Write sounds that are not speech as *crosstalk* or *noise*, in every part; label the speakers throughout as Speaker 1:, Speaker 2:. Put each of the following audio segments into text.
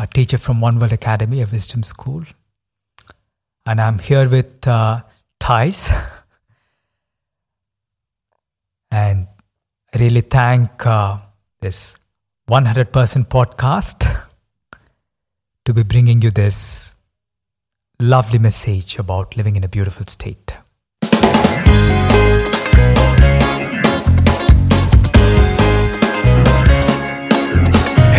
Speaker 1: A teacher from One World Academy, a wisdom school. And I'm here with uh, Thijs. *laughs* and I really thank uh, this 100% podcast to be bringing you this lovely message about living in a beautiful state.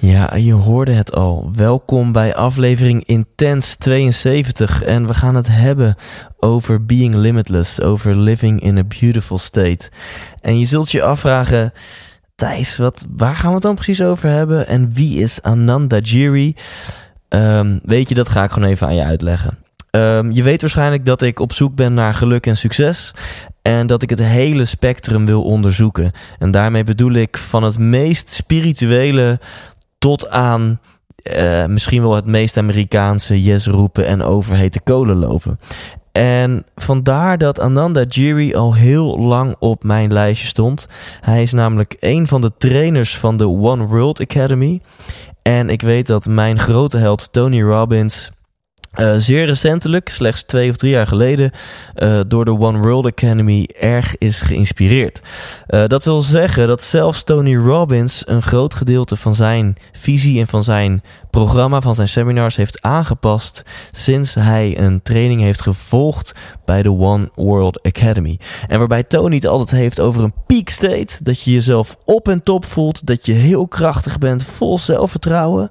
Speaker 2: Ja, je hoorde het al. Welkom bij aflevering Intens 72 en we gaan het hebben over being limitless, over living in a beautiful state. En je zult je afvragen, Thijs, wat, waar gaan we het dan precies over hebben? En wie is Ananda Giri? Ehm, weet je, dat ga ik gewoon even aan je uitleggen. Ehm, je weet waarschijnlijk dat ik op zoek ben naar geluk en succes. En dat ik het hele spectrum wil onderzoeken. En daarmee bedoel ik van het meest spirituele tot aan uh, misschien wel het meest Amerikaanse yes roepen en overhete kolen lopen. En vandaar dat Ananda Giri al heel lang op mijn lijstje stond. Hij is namelijk een van de trainers van de One World Academy. En ik weet dat mijn grote held Tony Robbins uh, zeer recentelijk, slechts twee of drie jaar geleden, uh, door de One World Academy erg is geïnspireerd. Uh, dat wil zeggen dat zelfs Tony Robbins een groot gedeelte van zijn visie en van zijn programma, van zijn seminars heeft aangepast sinds hij een training heeft gevolgd bij de One World Academy. En waarbij Tony het altijd heeft over een peak state, dat je jezelf op en top voelt, dat je heel krachtig bent, vol zelfvertrouwen.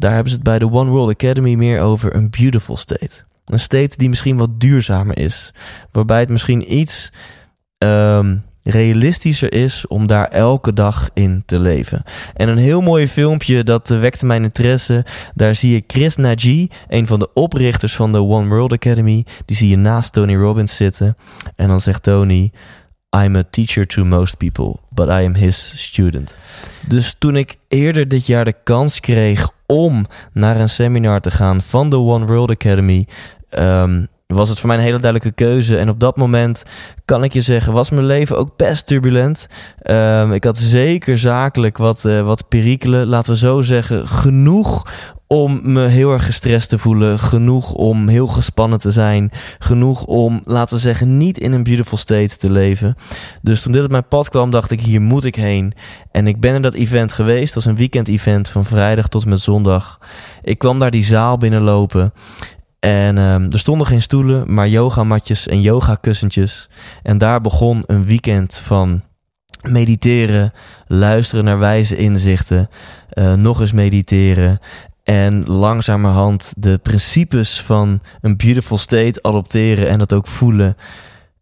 Speaker 2: Daar hebben ze het bij de One World Academy meer over een beautiful state. Een state die misschien wat duurzamer is. Waarbij het misschien iets um, realistischer is om daar elke dag in te leven. En een heel mooi filmpje dat wekte mijn interesse. Daar zie je Chris Nagy, een van de oprichters van de One World Academy. Die zie je naast Tony Robbins zitten. En dan zegt Tony... I'm a teacher to most people, but I am his student. Dus toen ik eerder dit jaar de kans kreeg om naar een seminar te gaan van de One World Academy, um, was het voor mij een hele duidelijke keuze. En op dat moment kan ik je zeggen, was mijn leven ook best turbulent. Um, ik had zeker zakelijk wat, uh, wat perikelen, laten we zo zeggen, genoeg om me heel erg gestrest te voelen. Genoeg om heel gespannen te zijn. Genoeg om, laten we zeggen, niet in een beautiful state te leven. Dus toen dit op mijn pad kwam, dacht ik, hier moet ik heen. En ik ben in dat event geweest. Dat was een weekend event van vrijdag tot en met zondag. Ik kwam daar die zaal binnenlopen. En um, er stonden geen stoelen, maar yogamatjes en yogakussentjes. En daar begon een weekend van mediteren, luisteren naar wijze inzichten, uh, nog eens mediteren en langzamerhand de principes van een beautiful state adopteren en dat ook voelen.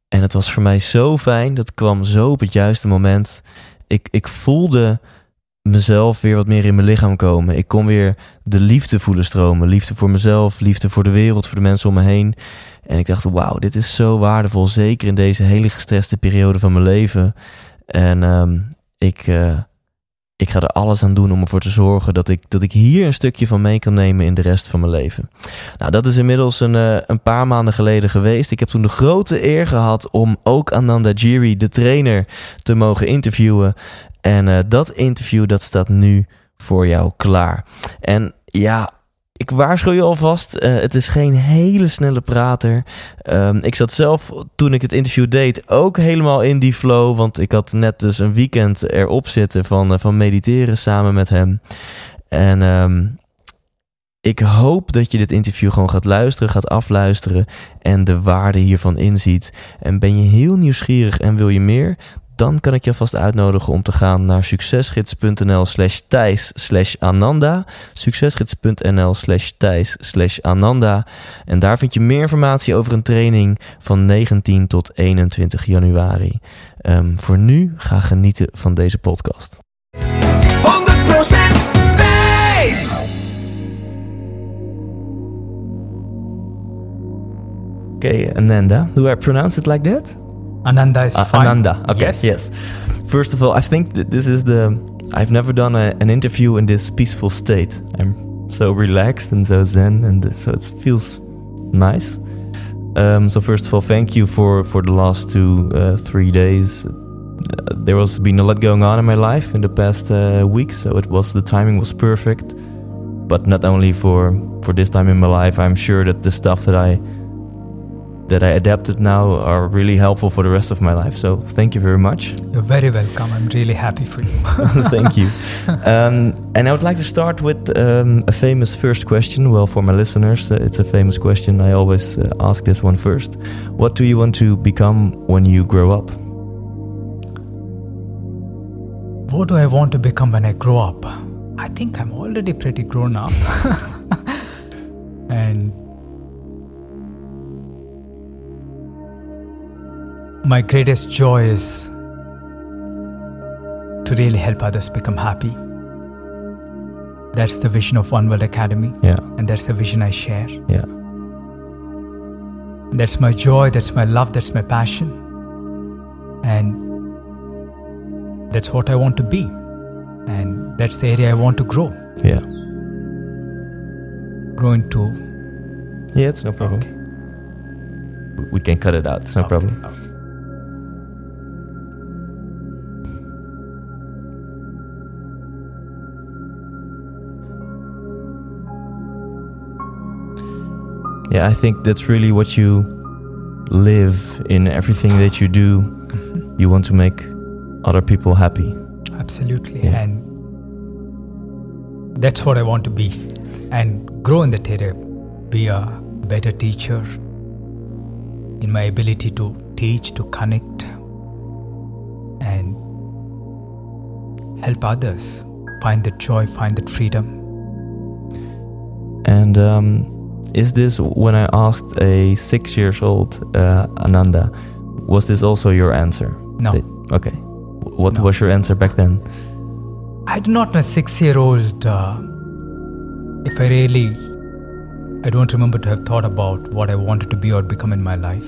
Speaker 2: En het was voor mij zo fijn, dat kwam zo op het juiste moment. Ik, ik voelde mezelf weer wat meer in mijn lichaam komen. Ik kon weer de liefde voelen stromen. Liefde voor mezelf, liefde voor de wereld, voor de mensen om me heen. En ik dacht, wauw, dit is zo waardevol. Zeker in deze hele gestreste periode van mijn leven. En um, ik, uh, ik ga er alles aan doen om ervoor te zorgen dat ik, dat ik hier een stukje van mee kan nemen in de rest van mijn leven. Nou, dat is inmiddels een, uh, een paar maanden geleden geweest. Ik heb toen de grote eer gehad om ook Ananda Giri, de trainer, te mogen interviewen. En uh, dat interview dat staat nu voor jou klaar. En ja, ik waarschuw je alvast. eh, het is geen hele snelle prater. Ehm, ik zat zelf, toen ik het interview deed, ook helemaal in die flow. Want ik had net dus een weekend erop zitten van, eh, van mediteren samen met hem. En ehm, ik hoop dat je dit interview gewoon gaat luisteren, gaat afluisteren en de waarde hiervan inziet. En ben je heel nieuwsgierig en wil je meer? Dan kan ik je alvast uitnodigen om te gaan naar succesgids.nl slash thijs slash ananda. Succesgids.nl slash thijs slash ananda. En daar vind je meer informatie over een training van 19 tot 21 januari. Ehm, voor nu, ga genieten van deze podcast.
Speaker 3: 100% wijs!
Speaker 2: Okay, Ananda, do I pronounce it like that?
Speaker 1: Ananda is
Speaker 2: Uh,
Speaker 1: fine.
Speaker 2: Ananda. Okay.
Speaker 1: Yes.
Speaker 2: Yes. First of all, I think that this is the. I've never done a, an interview in this peaceful state. I'm so relaxed and so zen, and so it feels nice. Um, so first of all, thank you for for the last two, uh, three days. Uh, there was been a lot going on in my life in the past uh, weeks, so it was the timing was perfect. But not only for for this time in my life, I'm sure that the stuff that I that I adapted now are really helpful for the rest of my life. So thank you very much.
Speaker 1: You're very welcome. I'm really happy for you. *laughs*
Speaker 2: thank you. *laughs* Um, and I would like to start with um, a famous first question. Well, for my listeners, uh, it's a famous question. I always uh, ask this one first. What do you want to become when you grow up?
Speaker 1: what do I want to become when I grow up? I think I'm already pretty grown up. *laughs* and my greatest joy is to really help others become happy. That's the vision of One World Academy,
Speaker 2: Yeah,
Speaker 1: and that's the vision I share.
Speaker 2: yeah,
Speaker 1: That's my joy, that's my love, that's my passion. And that's what I want to be. And that's the area I want to grow.
Speaker 2: yeah.
Speaker 1: Grow into.
Speaker 2: Yeah, it's no problem. We can cut it out. It's no
Speaker 1: Okay.
Speaker 2: problem. Yeah, I think that's really what you live in everything that you do. You want to make other people happy.
Speaker 1: Absolutely.
Speaker 2: Yeah.
Speaker 1: And that's what I want to be. And grow in that area. Be a better teacher in my ability to teach, to connect, and help others find the joy, find that freedom.
Speaker 2: And um, is this when I asked a six years old uh, Ananda, was this also your answer?
Speaker 1: No.
Speaker 2: Did- okay. What
Speaker 1: No.
Speaker 2: was your answer back then?
Speaker 1: I do not know a six year old uh, if I really. I don't remember to have thought about what I wanted to be or become in my life.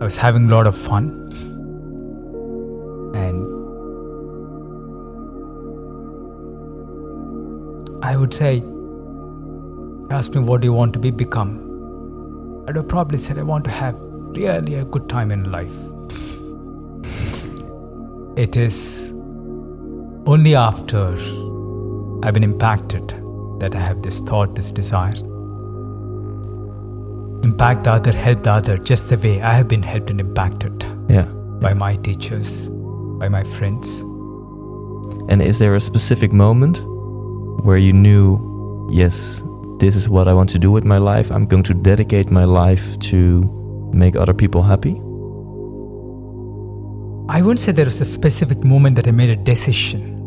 Speaker 1: I was having a lot of fun. And I would say, if you ask me what do you want to be become, I'd have probably said I want to have really a good time in life. It is only after I've been impacted that I have this thought, this desire. Impact the other, help the other, just the way I have been helped and impacted
Speaker 2: Yeah.
Speaker 1: by my teachers, by my friends.
Speaker 2: And is there a specific moment where you knew, yes, this is what I want to do with my life? I'm going to dedicate my life to make other people happy?
Speaker 1: I wouldn't say there was a specific moment that I made a decision.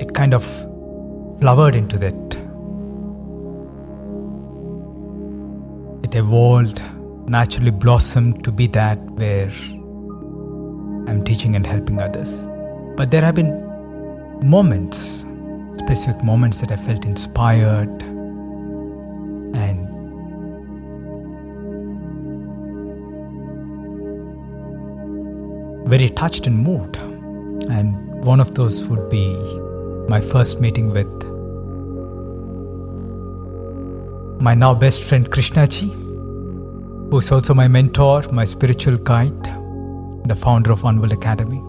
Speaker 1: It kind of flowered into that. It evolved, naturally blossomed to be that where I'm teaching and helping others. But there have been moments, specific moments that I felt inspired and very touched and moved. And one of those would be my first meeting with my now best friend Krishnaji, who's also my mentor, my spiritual guide, the founder of World Academy.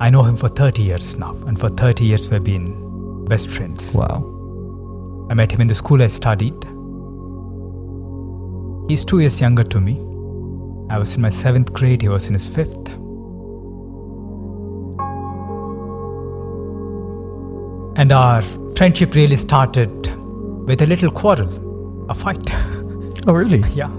Speaker 1: I know him for 30 years now, and for 30 years we've been best friends.
Speaker 2: Wow.
Speaker 1: I met him in the school I studied. He's two years younger to me. I was in my seventh grade, he was in his fifth. And our friendship really started with a little quarrel, a fight.
Speaker 2: Oh, really? *laughs*
Speaker 1: yeah.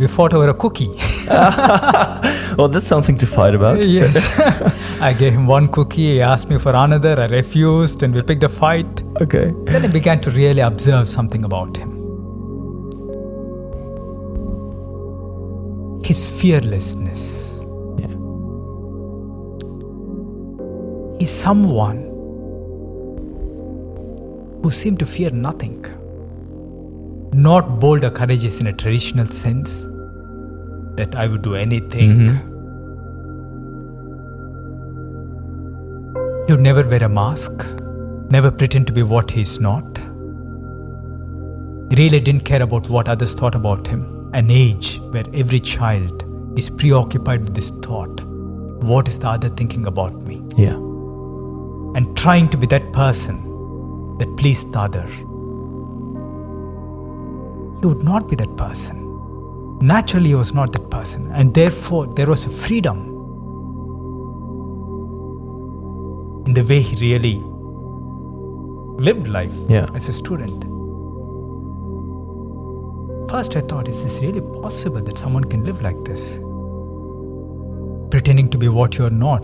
Speaker 1: We fought over a cookie. *laughs*
Speaker 2: Well, that's something to fight about.
Speaker 1: yes. *laughs* I gave him one cookie, he asked me for another, I refused, and we picked a fight.
Speaker 2: Okay.
Speaker 1: Then I began to really observe something about him. His fearlessness.
Speaker 2: Yeah.
Speaker 1: He's someone who seemed to fear nothing. Not bold or courageous in a traditional sense, that I would do anything.
Speaker 2: Mhm.
Speaker 1: He would never wear a mask, never pretend to be what he is not. He really didn't care about what others thought about him. An age where every child is preoccupied with this thought what is the other thinking about me?
Speaker 2: Yeah.
Speaker 1: And trying to be that person that pleased the other. He would not be that person. Naturally, he was not that person, and therefore, there was a freedom in the way he really lived life
Speaker 2: Yeah.
Speaker 1: as a student. First, I thought, is this really possible that someone can live like this? Pretending to be what you are not,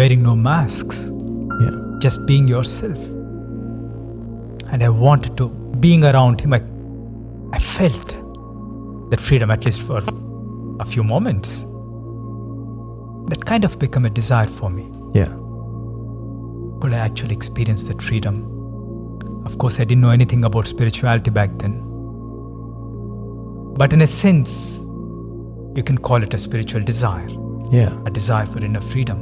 Speaker 1: wearing no masks,
Speaker 2: Yeah.
Speaker 1: just being yourself. And I wanted to, being around him, I, I felt that freedom, at least for a few moments. That kind of became a desire for me.
Speaker 2: Yeah.
Speaker 1: Could I actually experience that freedom? Of course, I didn't know anything about spirituality back then. But in a sense, you can call it a spiritual desire,
Speaker 2: Yeah.
Speaker 1: a desire for inner freedom.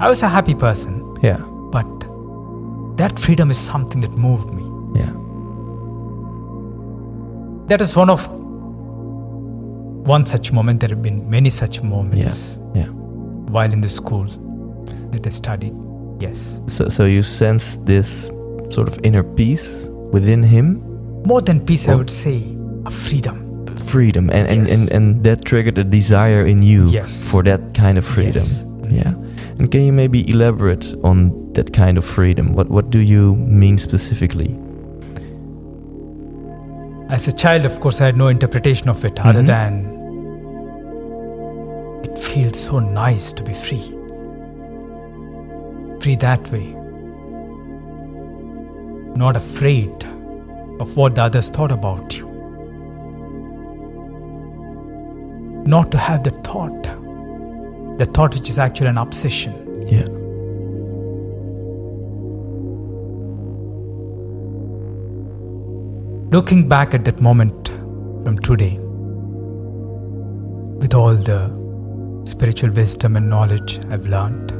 Speaker 1: I was a happy person,
Speaker 2: Yeah.
Speaker 1: but that freedom is something that moved me. That is one of one such moment. There have been many such moments
Speaker 2: Yes. Yeah.
Speaker 1: while in the school that I studied. Yes.
Speaker 2: So, so you sense this sort of inner peace within him,
Speaker 1: More than peace, I
Speaker 2: Oh.
Speaker 1: would say a freedom.
Speaker 2: freedom, and and,
Speaker 1: Yes.
Speaker 2: and and that triggered a desire in you
Speaker 1: Yes.
Speaker 2: for that kind of freedom.
Speaker 1: Yes.
Speaker 2: Yeah. And can you maybe elaborate on that kind of freedom? What what do you mean specifically?
Speaker 1: As a child, of course, I had no interpretation of it other
Speaker 2: Mhm.
Speaker 1: than it feels so nice to be free. Free that way. Not afraid of what the others thought about you. Not to have the thought, the thought which is actually an obsession.
Speaker 2: Yeah.
Speaker 1: Looking back at that moment from today, with all the spiritual wisdom and knowledge I've learned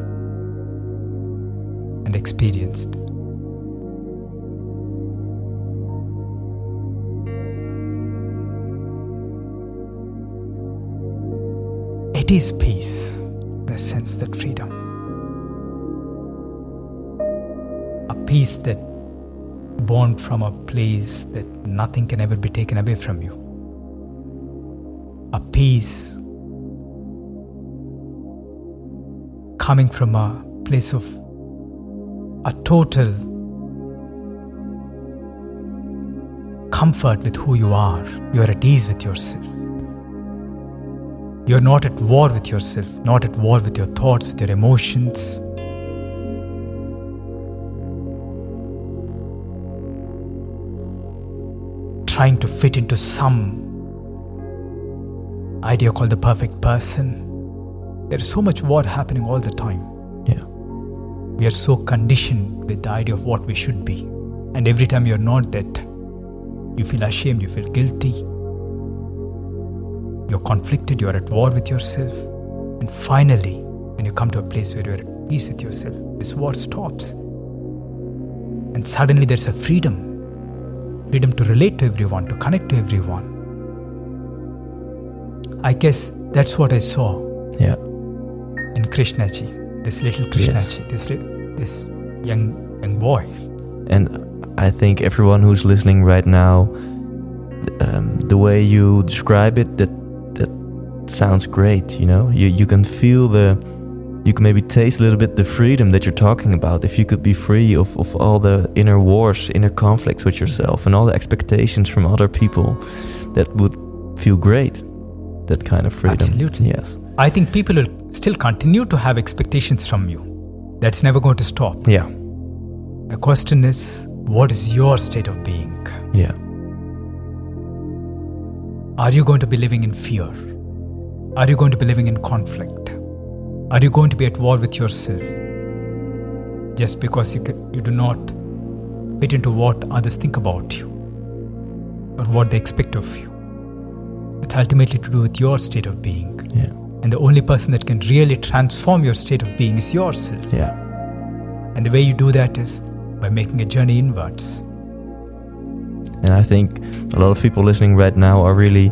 Speaker 1: and experienced, it is peace, the sense that freedom. A peace that born from a place that nothing can ever be taken away from you. A peace coming from a place of a total comfort with who you are. You are at ease with yourself. You're not at war with yourself, not at war with your thoughts, with your emotions. Trying to fit into some idea called the perfect person. There's so much war happening all the time.
Speaker 2: Yeah.
Speaker 1: We are so conditioned with the idea of what we should be. And every time you're not that, you feel ashamed, you feel guilty. You're conflicted, you're at war with yourself. And finally, when you come to a place where you're at peace with yourself, this war stops. And suddenly there's a freedom freedom to relate to everyone, to connect to everyone. I guess that's what I saw
Speaker 2: Yeah.
Speaker 1: in Krishnaji, this little Krishnaji, this ri- this young young boy.
Speaker 2: And I think everyone who's listening right now, um, the way you describe it, that that sounds great. You know, you you can feel the, you can maybe taste a little bit the freedom that you're talking about. If you could be free of of all the inner wars, inner conflicts with yourself, and all the expectations from other people, that would feel great. That kind of freedom.
Speaker 1: Absolutely.
Speaker 2: Yes.
Speaker 1: I think people will still continue to have expectations from you. That's never going to stop.
Speaker 2: Yeah.
Speaker 1: The question is, what is your state of being?
Speaker 2: Yeah.
Speaker 1: Are you going to be living in fear? Are you going to be living in conflict? Are you going to be at war with yourself? Just because you, you do not fit into what others think about you or what they expect of you. It's ultimately to do with your state of being.
Speaker 2: Yeah.
Speaker 1: And the only person that can really transform your state of being is yourself.
Speaker 2: Yeah.
Speaker 1: And the way you do that is by making a journey inwards.
Speaker 2: And I think a lot of people listening right now are really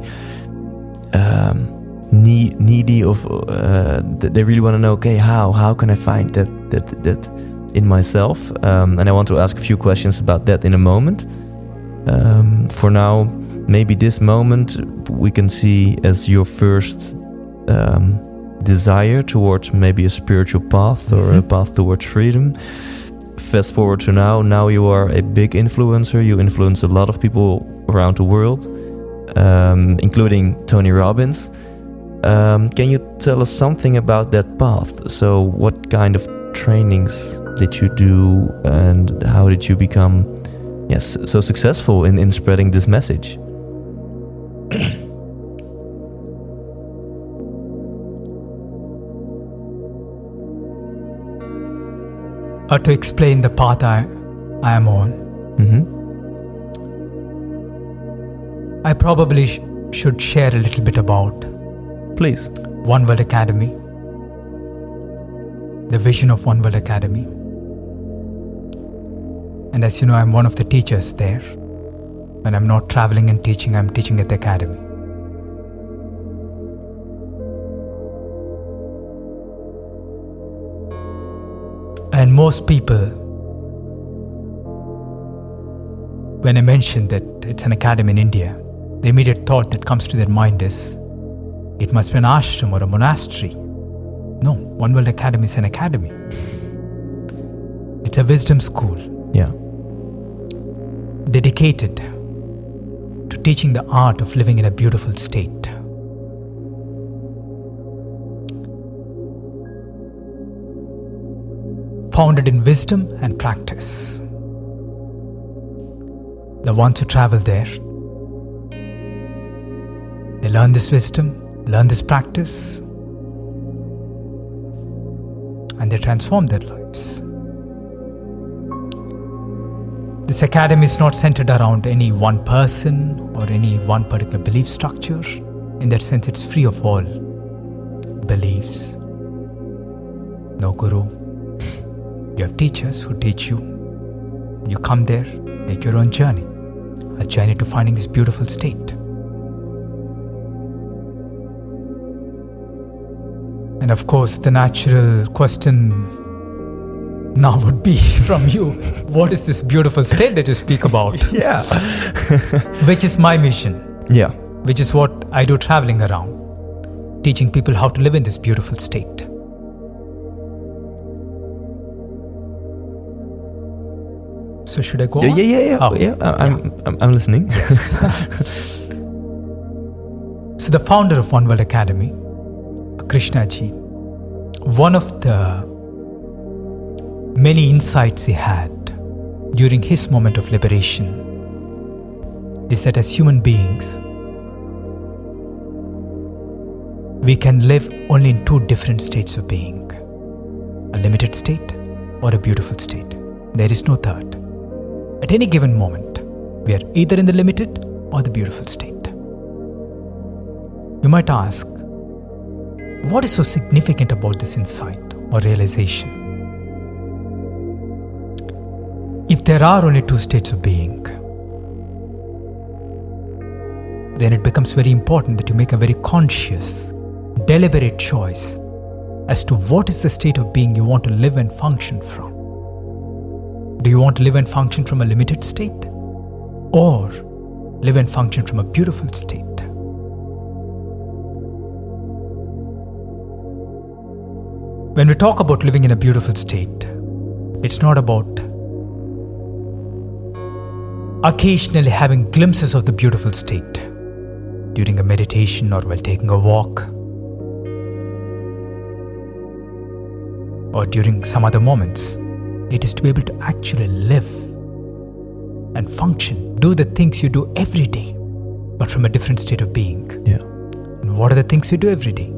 Speaker 2: um, need, needy of. Uh, they really want to know. Okay, how how can I find that that that in myself? Um, and I want to ask a few questions about that in a moment. Um, for now, maybe this moment we can see as your first um, desire towards maybe a spiritual path or a
Speaker 1: Mhm.
Speaker 2: path towards freedom fast forward to now now you are a big influencer you influence a lot of people around the world um, including tony robbins um, can you tell us something about that path? So what kind of trainings did you do and how did you become yes so successful in, in spreading this message?
Speaker 1: Or to explain the path I, I am on,
Speaker 2: hmm
Speaker 1: I probably sh- should share a little bit about
Speaker 2: please
Speaker 1: One World Academy, the vision of One World Academy. And as you know, I'm one of the teachers there. When I'm not traveling and teaching, I'm teaching at the academy. And most people, when I mention that it's an academy in India, the immediate thought that comes to their mind is it must be an ashram or a monastery. No, One World Academy is an academy. It's a wisdom school
Speaker 2: yeah
Speaker 1: dedicated to teaching the art of living in a beautiful state. Founded in wisdom and practice. The ones who travel there, they learn this wisdom, learn this practice, and they transform their lives. This academy is not centered around any one person or any one particular belief structure. In that sense, it's free of all beliefs. No guru. You have teachers who teach you. You come there, make your own journey, a journey to finding this beautiful state. And of course, the natural question now would be *laughs* from you what is this beautiful state that you speak about? *laughs*
Speaker 2: yeah *laughs*
Speaker 1: Which is my mission,
Speaker 2: yeah
Speaker 1: which is what I do traveling around, teaching people how to live in this beautiful state. So, should I go?
Speaker 2: yeah
Speaker 1: on?
Speaker 2: yeah yeah yeah,
Speaker 1: Oh,
Speaker 2: yeah. I'm, I'm i'm listening Yes.
Speaker 1: So, the founder of One World Academy, Krishnaji, one of the many insights he had during his moment of liberation is that as human beings, we can live only in two different states of being a limited state or a beautiful state. There is no third. At any given moment, we are either in the limited or the beautiful state. You might ask, what is so significant about this insight or realization? If there are only two states of being, then it becomes very important that you make a very conscious, deliberate choice as to what is the state of being you want to live and function from. Do you want to live and function from a limited state? Or live and function from a beautiful state? When we talk about living in a beautiful state, it's not about occasionally having glimpses of the beautiful state during a meditation or while taking a walk or during some other moments. It is to be able to actually live and function, do the things you do every day, but from a different state of being.
Speaker 2: Yeah.
Speaker 1: And what are the things you do every day?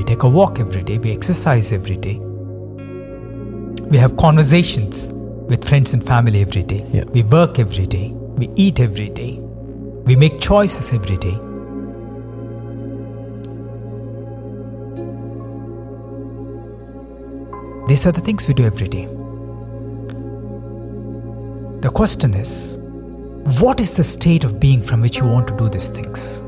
Speaker 1: We take a walk every day, we exercise every day, we have conversations with friends and family every day,
Speaker 2: Yeah.
Speaker 1: we work every day, we eat every day, we make choices every day. These are the things we do every day. The question is what is the state of being from which you want to do these things?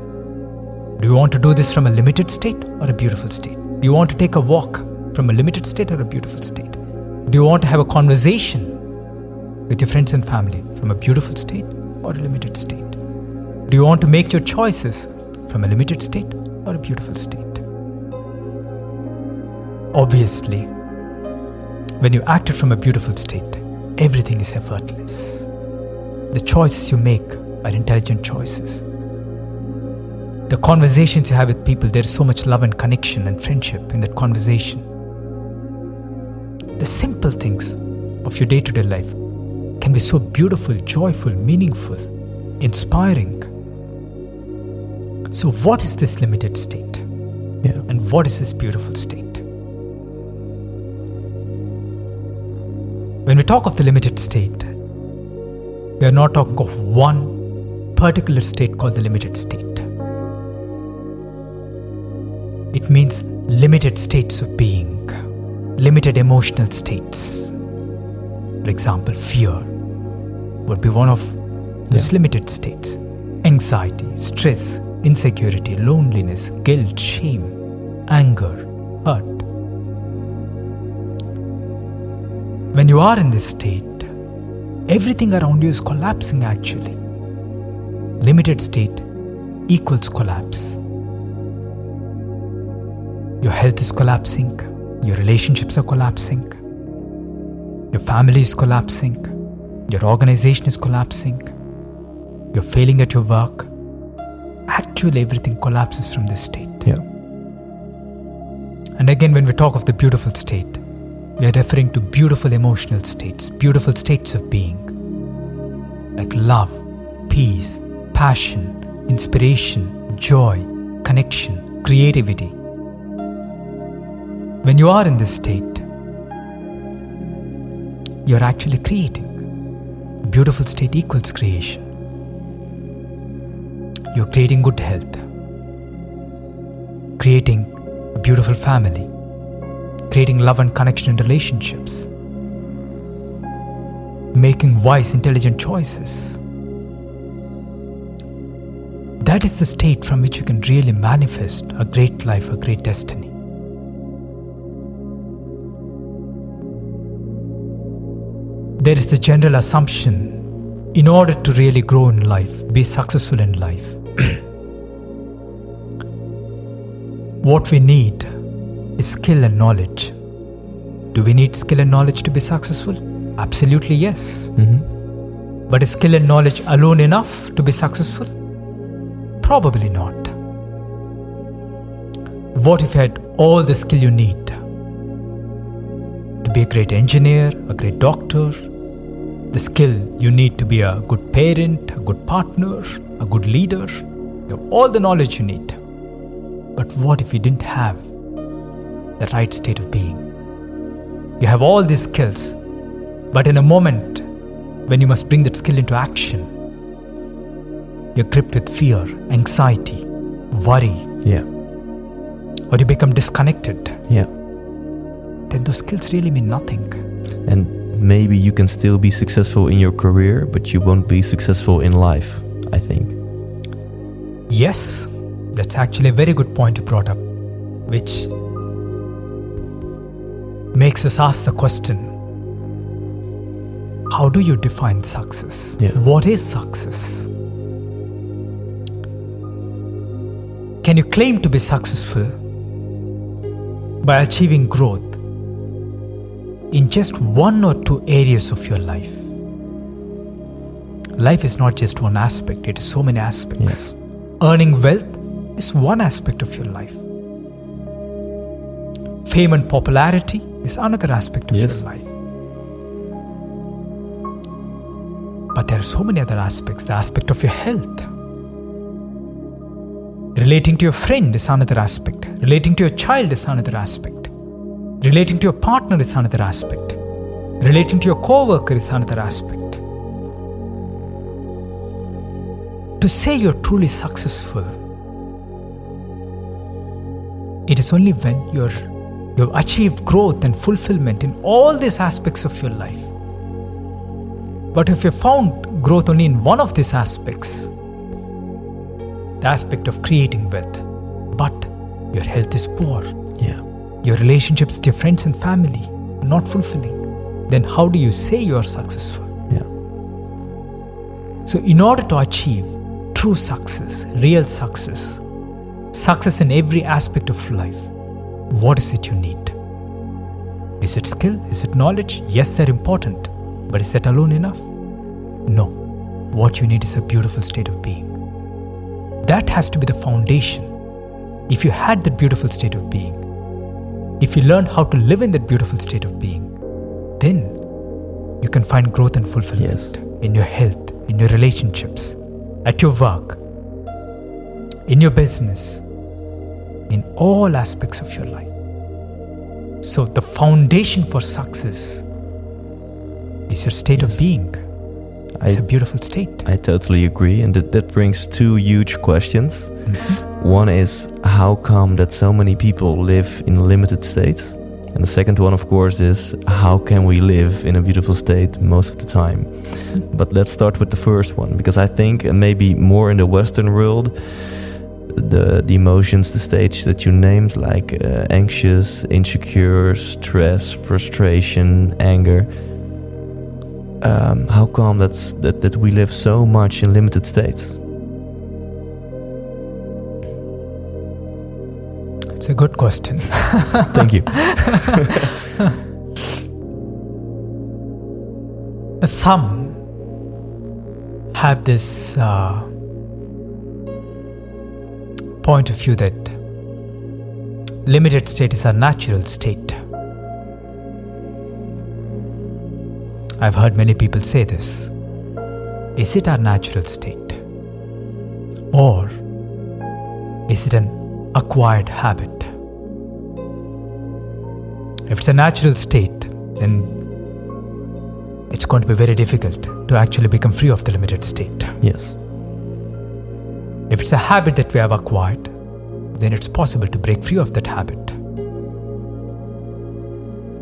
Speaker 1: Do you want to do this from a limited state or a beautiful state? Do you want to take a walk from a limited state or a beautiful state? Do you want to have a conversation with your friends and family from a beautiful state or a limited state? Do you want to make your choices from a limited state or a beautiful state? Obviously, when you acted from a beautiful state, everything is effortless. The choices you make are intelligent choices. The conversations you have with people, there is so much love and connection and friendship in that conversation. The simple things of your day to day life can be so beautiful, joyful, meaningful, inspiring. So, what is this limited state?
Speaker 2: Yeah.
Speaker 1: And what is this beautiful state? When we talk of the limited state, we are not talking of one particular state called the limited state. It means limited states of being, limited emotional states. For example, fear would be one of those
Speaker 2: Yeah.
Speaker 1: limited states. Anxiety, stress, insecurity, loneliness, guilt, shame, anger, hurt. When you are in this state, everything around you is collapsing actually. Limited state equals collapse. Your health is collapsing, your relationships are collapsing, your family is collapsing, your organization is collapsing, you're failing at your work. Actually, everything collapses from this state.
Speaker 2: Yeah.
Speaker 1: And again, when we talk of the beautiful state, we are referring to beautiful emotional states, beautiful states of being, like love, peace, passion, inspiration, joy, connection, creativity. When you are in this state, you're actually creating. Beautiful state equals creation. You're creating good health, creating a beautiful family, creating love and connection in relationships, making wise, intelligent choices. That is the state from which you can really manifest a great life, a great destiny. There is the general assumption in order to really grow in life, be successful in life, *clears throat* what we need is skill and knowledge. Do we need skill and knowledge to be successful? Absolutely yes.
Speaker 2: Mm-hmm.
Speaker 1: But is skill and knowledge alone enough to be successful? Probably not. What if you had all the skill you need to be a great engineer, a great doctor, the skill you need to be a good parent, a good partner, a good leader? You have all the knowledge you need. But what if you didn't have the right state of being? You have all these skills, but in a moment when you must bring that skill into action, you're gripped with fear, anxiety, worry,
Speaker 2: Yeah.
Speaker 1: or you become disconnected,
Speaker 2: Yeah.
Speaker 1: then those skills really mean nothing.
Speaker 2: And maybe you can still be successful in your career, but you won't be successful in life, I think.
Speaker 1: Yes, that's actually a very good point you brought up, which makes us ask the question how do you define success?
Speaker 2: Yeah.
Speaker 1: What is success? Can you claim to be successful by achieving growth in just one or two areas of your life? Life is not just one aspect, it is so many aspects.
Speaker 2: Yes.
Speaker 1: Earning wealth is one aspect of your life. Fame and popularity is another aspect of
Speaker 2: Yes.
Speaker 1: your life. But there are so many other aspects the aspect of your health. Relating to your friend is another aspect. Relating to your child is another aspect. Relating to your partner is another aspect. Relating to your co worker is another aspect. To say you're truly successful, it is only when you're, you've achieved growth and fulfillment in all these aspects of your life. But if you found growth only in one of these aspects, the aspect of creating wealth, but your health is poor,
Speaker 2: Yeah.
Speaker 1: Your relationships with your friends and family are not fulfilling, then how do you say you are successful?
Speaker 2: Yeah.
Speaker 1: So, in order to achieve true success, real success, success in every aspect of life, what is it you need? Is it skill? Is it knowledge? Yes, they're important. But is that alone enough? No. What you need is a beautiful state of being. That has to be the foundation. If you had that beautiful state of being, if you learn how to live in that beautiful state of being, then you can find growth and fulfillment
Speaker 2: Yes.
Speaker 1: in your health, in your relationships, at your work, in your business, in all aspects of your life. So, the foundation for success is your state
Speaker 2: Yes.
Speaker 1: of being. It's a beautiful state.
Speaker 2: I totally agree. And that, that brings two huge questions. One is how come that so many people live in limited states? And the second one, of course, is how can we live in a beautiful state most of the time? But let's start with the first one because I think maybe more in the Western world, the the emotions, the stage that you named, like uh, anxious, insecure, stress, frustration, anger. Um, how come that's that that we live so much in limited states?
Speaker 1: It's a good question. *laughs*
Speaker 2: Thank you. *laughs*
Speaker 1: Some have this uh, point of view that limited state is a natural state. I've heard many people say this. Is it our natural state? Or is it an acquired habit? If it's a natural state, then it's going to be very difficult to actually become free of the limited state.
Speaker 2: Yes.
Speaker 1: If it's a habit that we have acquired, then it's possible to break free of that habit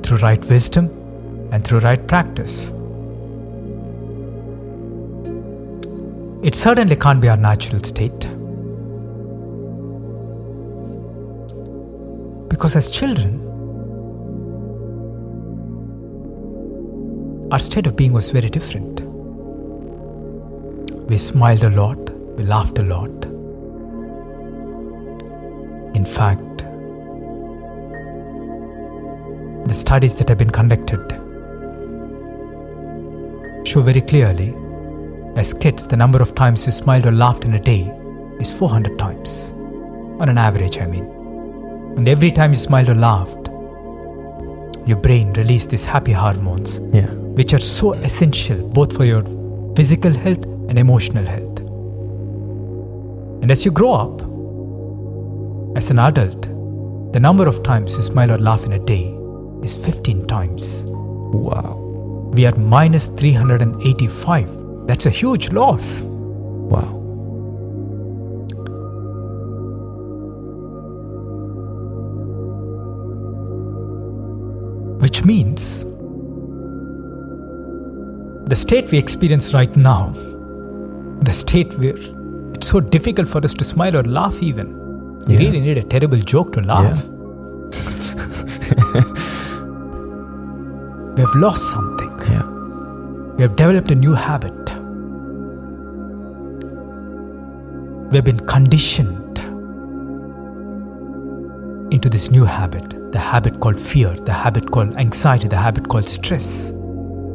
Speaker 1: through right wisdom and through right practice. It certainly can't be our natural state. Because as children, our state of being was very different. We smiled a lot, we laughed a lot. In fact, the studies that have been conducted show very clearly as kids, the number of times you smiled or laughed in a day is 400 times. On an average, I mean. And every time you smiled or laughed, your brain released these happy hormones
Speaker 2: Yeah.
Speaker 1: which are so essential both for your physical health and emotional health. And as you grow up, as an adult, the number of times you smile or laugh in a day is 15 times.
Speaker 2: Wow.
Speaker 1: We are minus 385. That's a huge loss.
Speaker 2: Wow.
Speaker 1: Which means the state we experience right now, the state where it's so difficult for us to smile or laugh, even. We
Speaker 2: Yeah.
Speaker 1: really need a terrible joke to laugh. *laughs* we have lost something.
Speaker 2: Yeah.
Speaker 1: We have developed a new habit. We have been conditioned into this new habit the habit called fear, the habit called anxiety, the habit called stress,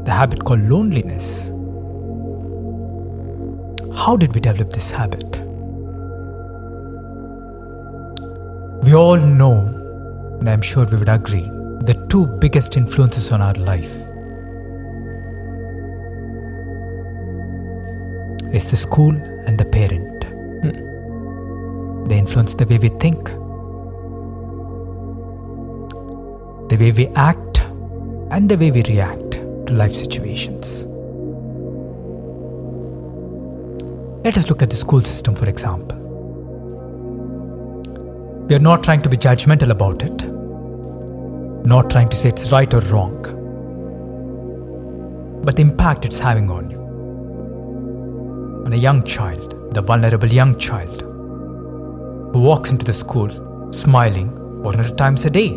Speaker 1: the habit called loneliness. How did we develop this habit? We all know, and I'm sure we would agree, the two biggest influences on our life is the school and the parent. Hmm. They influence the way we think, the way we act, and the way we react to life situations. Let us look at the school system, for example. We are not trying to be judgmental about it, not trying to say it's right or wrong, but the impact it's having on you. On a young child, the vulnerable young child, who walks into the school smiling 400 times a day.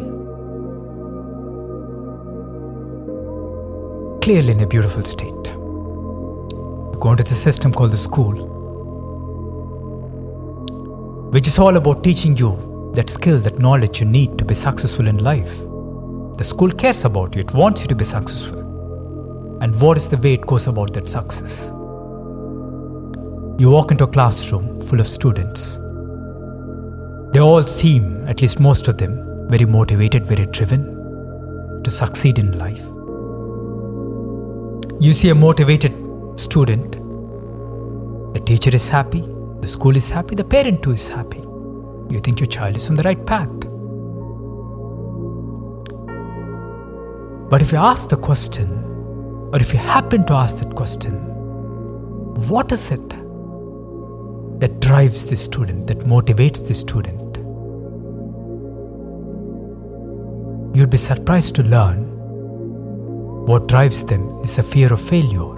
Speaker 1: Clearly in a beautiful state. You go into the system called the school, which is all about teaching you that skill, that knowledge you need to be successful in life. The school cares about you, it wants you to be successful. And what is the way it goes about that success? You walk into a classroom full of students. They all seem, at least most of them, very motivated, very driven to succeed in life. You see a motivated student, the teacher is happy, the school is happy, the parent too is happy. You think your child is on the right path. But if you ask the question, or if you happen to ask that question, what is it that drives the student, that motivates the student? You'd be surprised to learn what drives them is a fear of failure.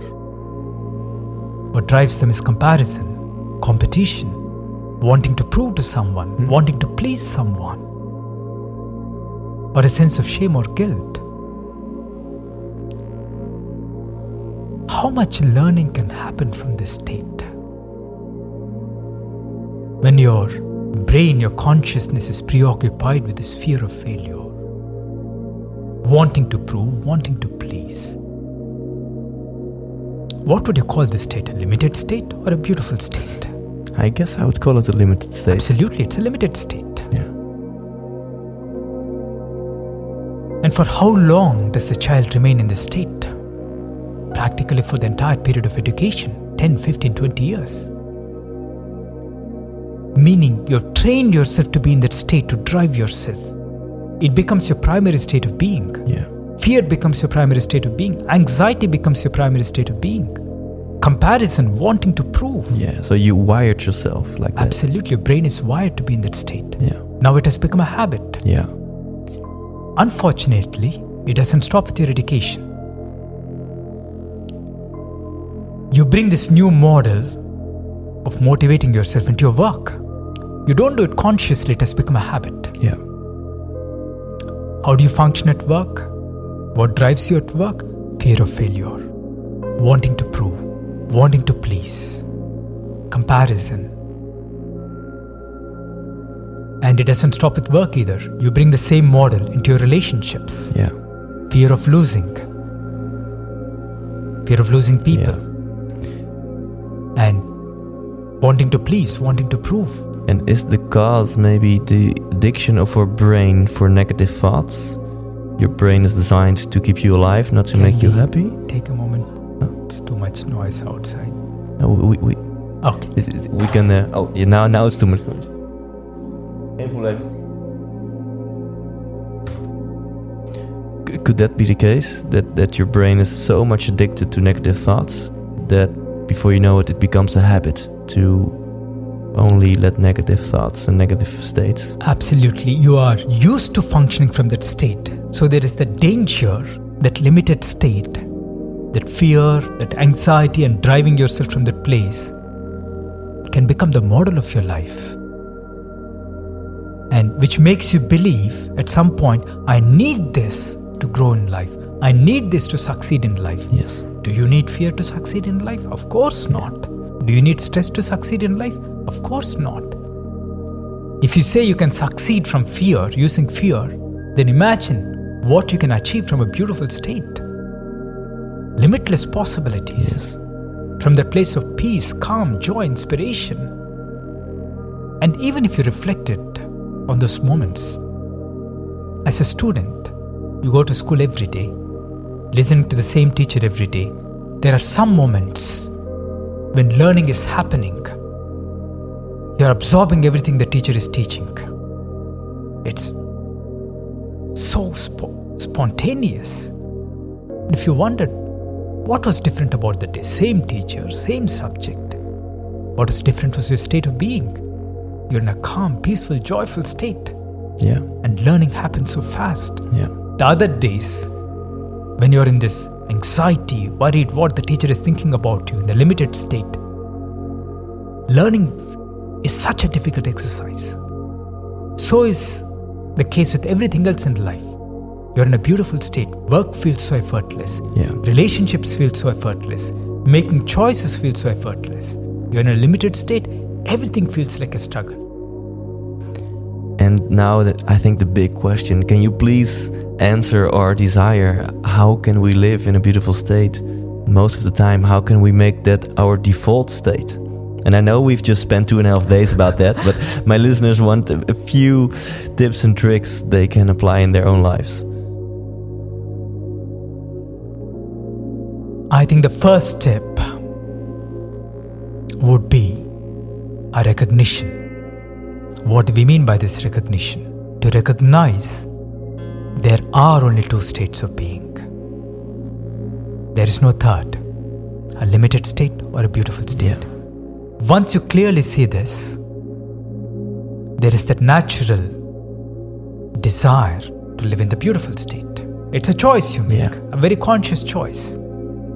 Speaker 1: What drives them is comparison, competition, wanting to prove to someone, hmm. wanting to please someone, or a sense of shame or guilt. How much learning can happen from this state? When your brain, your consciousness is preoccupied with this fear of failure, wanting to prove, wanting to please. What would you call this state? A limited state or a beautiful state?
Speaker 2: I guess I would call it a limited state.
Speaker 1: Absolutely, it's a limited state.
Speaker 2: Yeah.
Speaker 1: And for how long does the child remain in this state? Practically for the entire period of education 10, 15, 20 years. Meaning you have trained yourself to be in that state to drive yourself. It becomes your primary state of being.
Speaker 2: Yeah.
Speaker 1: Fear becomes your primary state of being. Anxiety becomes your primary state of being. Comparison, wanting to prove.
Speaker 2: Yeah. So you wired yourself like that.
Speaker 1: Absolutely, your brain is wired to be in that state.
Speaker 2: Yeah.
Speaker 1: Now it has become a habit.
Speaker 2: Yeah.
Speaker 1: Unfortunately, it doesn't stop with your education. You bring this new model of motivating yourself into your work. You don't do it consciously, it has become a habit.
Speaker 2: Yeah.
Speaker 1: How do you function at work? What drives you at work? Fear of failure, wanting to prove, wanting to please, comparison. And it doesn't stop with work either. You bring the same model into your relationships
Speaker 2: Yeah.
Speaker 1: fear of losing, fear of losing people, Yeah. and wanting to please, wanting to prove.
Speaker 2: And is the cause maybe the addiction of our brain for negative thoughts? Your brain is designed to keep you alive, not to
Speaker 1: Can
Speaker 2: make you happy.
Speaker 1: Take a moment. It's too much noise outside.
Speaker 2: No, we, we,
Speaker 1: Okay.
Speaker 2: it, it- we can. Uh, oh, yeah, now now it's too much noise. Geen probleem. Could that be the case? That that your brain is so much addicted to negative thoughts that before you know it, it becomes a habit to only let negative thoughts and negative states.
Speaker 1: Absolutely. You are used to functioning from that state. So there is the danger, that limited state, that fear, that anxiety, and driving yourself from that place can become the model of your life. And which makes you believe at some point, I need this to grow in life. I need this to succeed in life.
Speaker 2: Yes.
Speaker 1: Do you need fear to succeed in life? Of course not. Do you need stress to succeed in life? Of course not. If you say you can succeed from fear, using fear, then imagine what you can achieve from a beautiful state. Limitless possibilities.
Speaker 2: Yes.
Speaker 1: From that place of peace, calm, joy, inspiration. And even if you reflected on those moments, as a student, you go to school every day, listening to the same teacher every day. There are some moments when learning is happening. You're absorbing everything the teacher is teaching. It's so spo- spontaneous. If you wondered what was different about the day, same teacher, same subject, what was different was your state of being. You're in a calm, peaceful, joyful state,
Speaker 2: Yeah.
Speaker 1: and learning happens so fast.
Speaker 2: Yeah.
Speaker 1: The other days, when you're in this anxiety, worried what the teacher is thinking about you in the limited state, learning is such a difficult exercise. So is the case with everything else in life. You're in a beautiful state, work feels so effortless,
Speaker 2: Yeah.
Speaker 1: relationships feel so effortless, making choices feel so effortless. You're in a limited state, everything feels like a struggle.
Speaker 2: And now that I think the big question, can you please answer our desire? How can we live in a beautiful state? Most of the time, how can we make that our default state? And I know we've just spent two and a half days about that, but my listeners want a, few tips and tricks they can apply in their own lives.
Speaker 1: I think the first step would be a recognition. What do we mean by this recognition? To recognize there are only two states of being. There is no third, a limited state or a beautiful state. Once you clearly see this, there is that natural desire to live in the beautiful state. It's a choice you make,
Speaker 2: Yeah.
Speaker 1: a very conscious choice.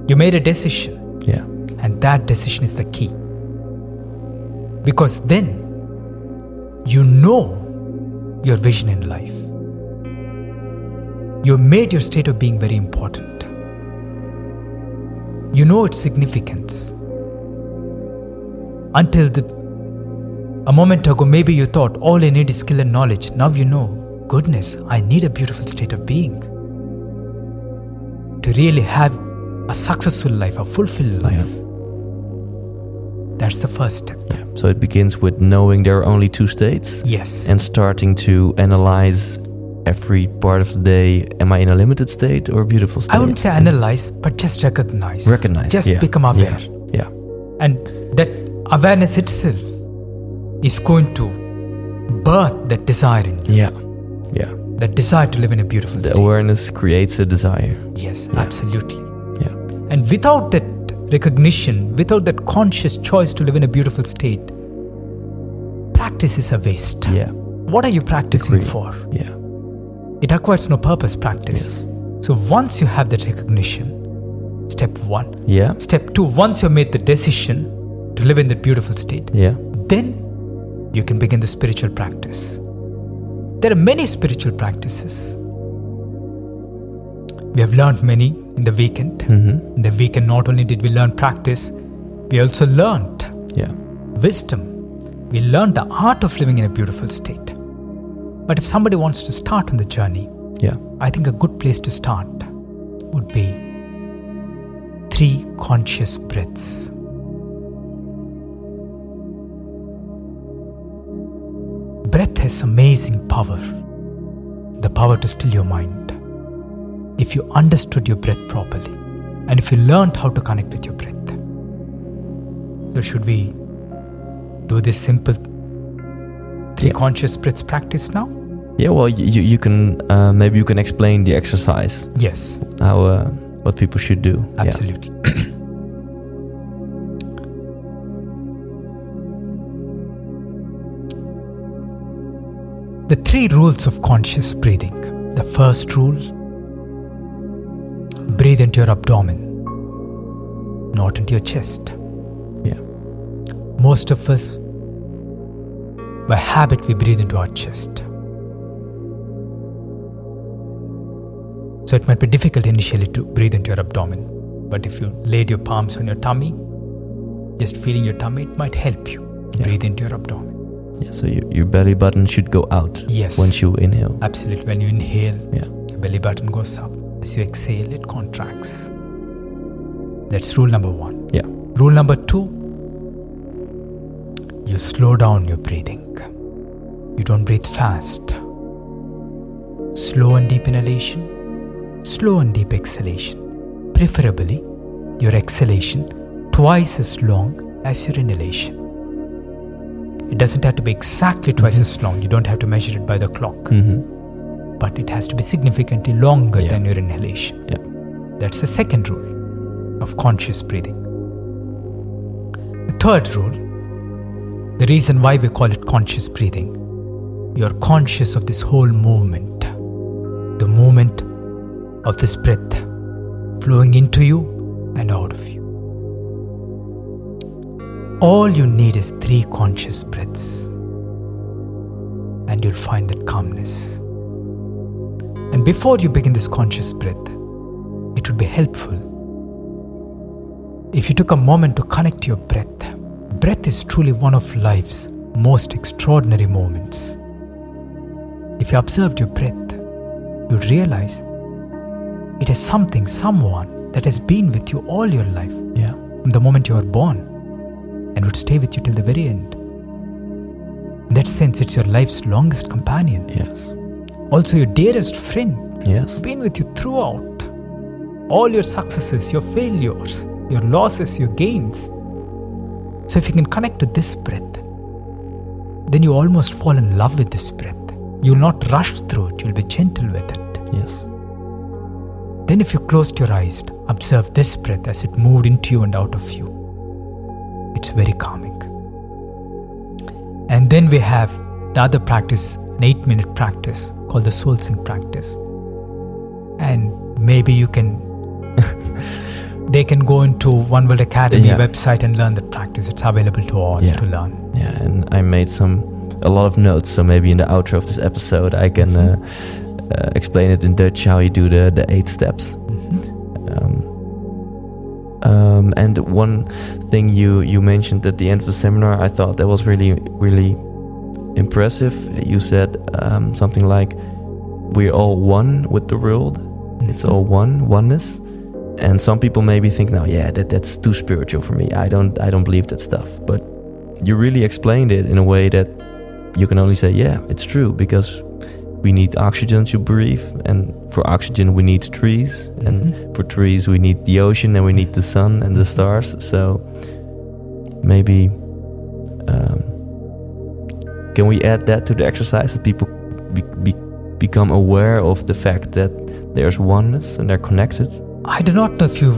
Speaker 1: You made a decision,
Speaker 2: Yeah.
Speaker 1: and that decision is the key. Because then you know your vision in life. You made your state of being very important. You know its significance. Until the a moment ago, maybe you thought all I need is skill and knowledge. Now you know, goodness, I need a beautiful state of being. To really have a successful life, a fulfilled life. That's the first step.
Speaker 2: Yeah. So it begins with knowing there are only two states
Speaker 1: Yes.
Speaker 2: and starting to analyze every part of the day. Am I in a limited state or a beautiful state?
Speaker 1: I wouldn't say analyze, but just recognize.
Speaker 2: Recognize.
Speaker 1: Just
Speaker 2: yeah.
Speaker 1: become aware.
Speaker 2: Yeah. yeah.
Speaker 1: And that awareness itself is going to birth that desire in you,
Speaker 2: Yeah. Yeah.
Speaker 1: that desire to live in a beautiful
Speaker 2: The
Speaker 1: state.
Speaker 2: awareness creates a desire.
Speaker 1: Yes,
Speaker 2: Yeah.
Speaker 1: absolutely.
Speaker 2: Yeah.
Speaker 1: And without that recognition, without that conscious choice to live in a beautiful state, practice is a waste.
Speaker 2: Yeah.
Speaker 1: What are you practicing
Speaker 2: Agree.
Speaker 1: for?
Speaker 2: Yeah.
Speaker 1: It acquires no purpose, practice.
Speaker 2: Yes.
Speaker 1: So once you have that recognition, step one.
Speaker 2: Yeah.
Speaker 1: Step two, once you've made the decision to live in that beautiful state,
Speaker 2: Yeah.
Speaker 1: then you can begin the spiritual practice. There are many spiritual practices. We have learned many in the weekend.
Speaker 2: Mm-hmm.
Speaker 1: In the weekend, not only did we learn practice, we also learned
Speaker 2: Yeah.
Speaker 1: wisdom. We learned the art of living in a beautiful state. But if somebody wants to start on the journey,
Speaker 2: Yeah.
Speaker 1: I think a good place to start would be three conscious breaths. Has amazing power the power to still your mind. If you understood your breath properly, and if you learned how to connect with your breath. So, should we do this simple three
Speaker 2: Yeah.
Speaker 1: conscious breaths practice now?
Speaker 2: Yeah. Well, you you, can uh, maybe you can explain the exercise
Speaker 1: Yes,
Speaker 2: how uh, what people should do. Yeah. *clears throat*
Speaker 1: the three rules of conscious breathing. The first rule breathe into your abdomen, not into your chest.
Speaker 2: Yeah.
Speaker 1: Most of us, by habit, we breathe into our chest. So it might be difficult initially to breathe into your abdomen. But if you laid your palms on your tummy, just feeling your tummy, it might help you
Speaker 2: Yeah.
Speaker 1: breathe into your abdomen.
Speaker 2: Yeah, so your, your belly button should go out
Speaker 1: Yes.
Speaker 2: once you inhale.
Speaker 1: Absolutely. When you inhale,
Speaker 2: Yeah.
Speaker 1: your belly button goes up. As you exhale, it contracts. That's rule number one.
Speaker 2: Yeah.
Speaker 1: Rule number two you slow down your breathing. You don't breathe fast. Slow and deep inhalation, slow and deep exhalation. Preferably, your exhalation twice as long as your inhalation. It doesn't have to be exactly twice as long, you don't have to measure it by the clock,
Speaker 2: Mm-hmm.
Speaker 1: but it has to be significantly longer
Speaker 2: Yeah.
Speaker 1: than your inhalation.
Speaker 2: Yeah.
Speaker 1: That's the second rule of conscious breathing. The third rule, the reason why we call it conscious breathing, you're conscious of this whole movement, the movement of this breath flowing into you and out of you. All you need is three conscious breaths, and you'll find that calmness. And before you begin this conscious breath, it would be helpful if you took a moment to connect to your breath. Breath is truly one of life's most extraordinary moments. If you observed your breath, you'd realize it is something, someone that has been with you all your life
Speaker 2: Yeah.
Speaker 1: from the moment you were born and would stay with you till the very end. In that sense, it's your life's longest companion,
Speaker 2: Yes.
Speaker 1: also your dearest friend,
Speaker 2: Yes.
Speaker 1: been with you throughout. All your successes, your failures, your losses, your gains. So, if you can connect to this breath, then you almost fall in love with this breath. You'll not rush through it, you'll be gentle with it.
Speaker 2: Yes.
Speaker 1: Then, if you closed your eyes, observe this breath as it moved into you and out of you. It's very calming. And then we have the other practice, an eight minute practice called the soul sync practice. And maybe you can, *laughs* they can go into One World Academy
Speaker 2: Yeah.
Speaker 1: website and learn that practice. It's available to all
Speaker 2: Yeah.
Speaker 1: to learn.
Speaker 2: Yeah, and I made some a lot of notes, so maybe in the outro of this episode I can uh, uh, explain it in Dutch how you do the the eight steps. Um, and one thing you you mentioned at the end of the seminar, I thought that was really really impressive. You said um, something like, "We're all one with the world. It's all one oneness." And some people maybe think, "No, yeah, that that's too spiritual for me. I don't I don't believe that stuff." But you really explained it in a way that you can only say, "Yeah, it's true," because we need oxygen to breathe, and for oxygen we need trees, and
Speaker 1: Mhm.
Speaker 2: for trees we need the ocean, and we need the sun and the stars. So maybe um, can we add that to the exercise that people be, be, become aware of the fact that there's oneness and they're connected?
Speaker 1: I do not know if you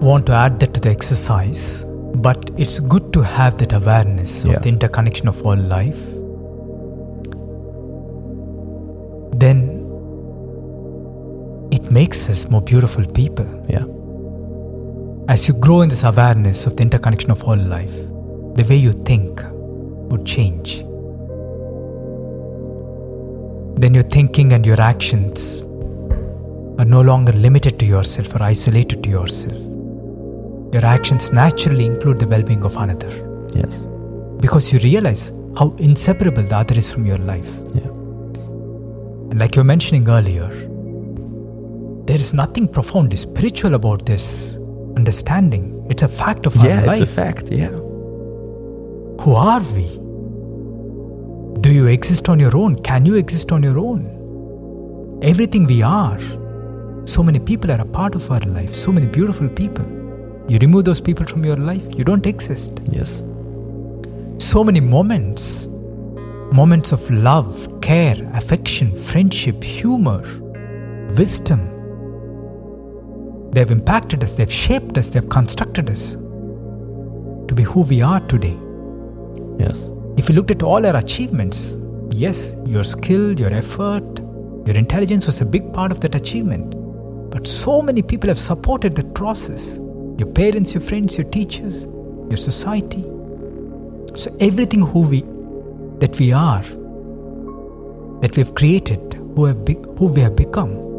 Speaker 1: want to add that to the exercise, but it's good to have that awareness
Speaker 2: Yeah.
Speaker 1: of the interconnection of all life. Makes us more beautiful people.
Speaker 2: Yeah.
Speaker 1: As you grow in this awareness of the interconnection of all life, the way you think would change. Then your thinking and your actions are no longer limited to yourself or isolated to yourself. Your actions naturally include the well being of another
Speaker 2: Yes.
Speaker 1: because you realize how inseparable the other is from your life.
Speaker 2: Yeah.
Speaker 1: And like you were mentioning earlier, there is nothing profoundly spiritual about this understanding. It's a fact of
Speaker 2: Yeah,
Speaker 1: our life.
Speaker 2: Yeah, it's a fact. Yeah.
Speaker 1: Who are we? Do you exist on your own? Can you exist on your own? Everything we are. So many people are a part of our life, so many beautiful people. You remove those people from your life, you don't exist.
Speaker 2: Yes.
Speaker 1: So many moments moments of love, care, affection, friendship, humor, wisdom. They've impacted us, they've shaped us, they've constructed us to be who we are today.
Speaker 2: Yes.
Speaker 1: If you looked at all our achievements, yes, your skill, your effort, your intelligence was a big part of that achievement. But so many people have supported that process your parents, your friends, your teachers, your society. So, everything who we, that we are, that we have created, who, have be, who we have become,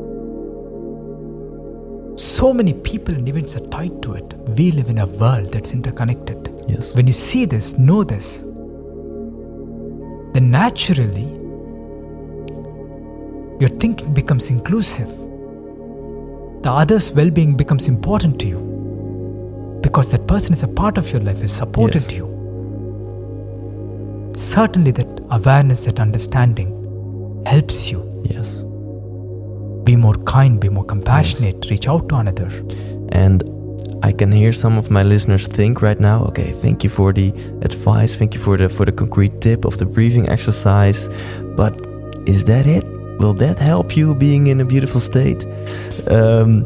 Speaker 1: so many people and events are tied to it. We live in a world that's interconnected.
Speaker 2: Yes.
Speaker 1: When you see this, know this, then naturally your thinking becomes inclusive. The other's well being becomes important to you because that person is a part of your life, is supported
Speaker 2: Yes.
Speaker 1: you. Certainly, that awareness, that understanding helps you
Speaker 2: Yes.
Speaker 1: Be more kind, be more compassionate, reach out to another.
Speaker 2: And I can hear some of my listeners think right now, okay, thank you for the advice, thank you for the for the concrete tip of the breathing exercise, but is that it? Will that help you being in a beautiful state? Um,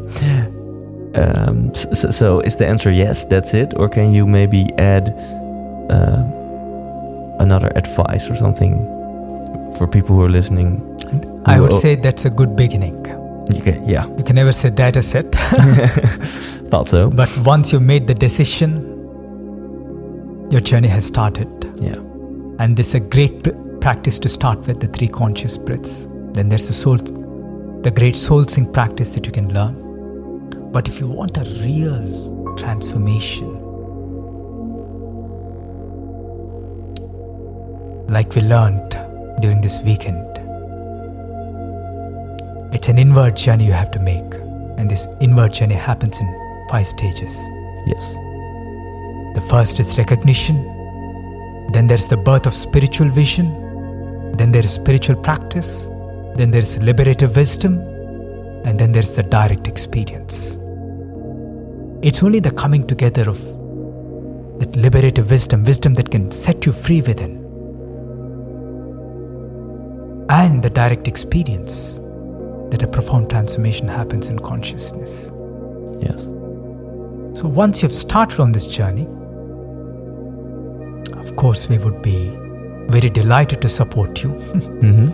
Speaker 2: um, so, so is the answer yes, that's it? Or can you maybe add uh, another advice or something for people who are listening?
Speaker 1: I would say that's a good beginning.
Speaker 2: Okay, yeah,
Speaker 1: You can never say that is it. *laughs*
Speaker 2: thought so.
Speaker 1: but once you made the decision, your journey has started.
Speaker 2: Yeah,
Speaker 1: And this is a great pr- practice to start with the three conscious breaths. Then there's the soul, the great soul sync practice that you can learn. But if you want a real transformation, like we learned during this weekend, it's an inward journey you have to make. And this inward journey happens in five stages.
Speaker 2: yes,
Speaker 1: The first is recognition, then there's the birth of spiritual vision, then there is spiritual practice, then there's liberative wisdom, and then there's the direct experience. It's only the coming together of that liberative wisdom, wisdom that can set you free within, and the direct experience that a profound transformation happens in consciousness.
Speaker 2: yes.
Speaker 1: So once you've started on this journey, of course, we would be very delighted to support you. *laughs*
Speaker 2: hmm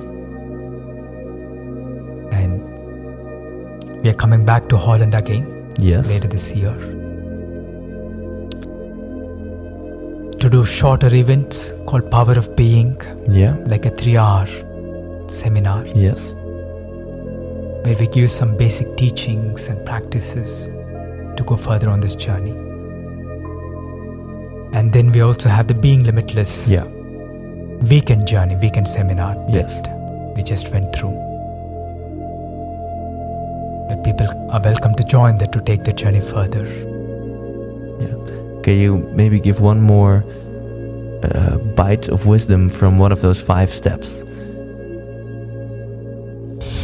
Speaker 1: and we are coming back to Holland again
Speaker 2: Yes.
Speaker 1: later this year to do shorter events called Power of Being,
Speaker 2: Yeah.
Speaker 1: like a three hour seminar
Speaker 2: Yes.
Speaker 1: Where we give some basic teachings and practices to go further on this journey. And then we also have the Being Limitless
Speaker 2: Yeah.
Speaker 1: weekend journey, weekend seminar
Speaker 2: Yes.
Speaker 1: that we just went through. But people are welcome to join that to take the journey further. Yeah.
Speaker 2: Can you maybe give one more uh, bite of wisdom from one of those five steps?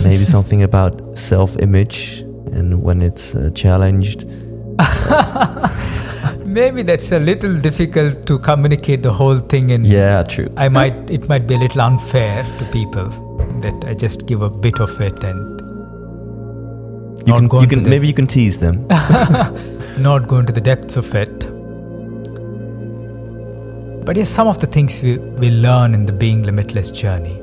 Speaker 2: *laughs* Maybe something about self-image and when it's uh, challenged. *laughs*
Speaker 1: Maybe that's a little difficult to communicate the whole thing and
Speaker 2: Yeah, true.
Speaker 1: I might it might be a little unfair to people that I just give a bit of it and
Speaker 2: You
Speaker 1: not
Speaker 2: can,
Speaker 1: go
Speaker 2: you can maybe you can tease them. *laughs*
Speaker 1: not go into the depths of it. But yes, some of the things we, we learn in the being limitless journey.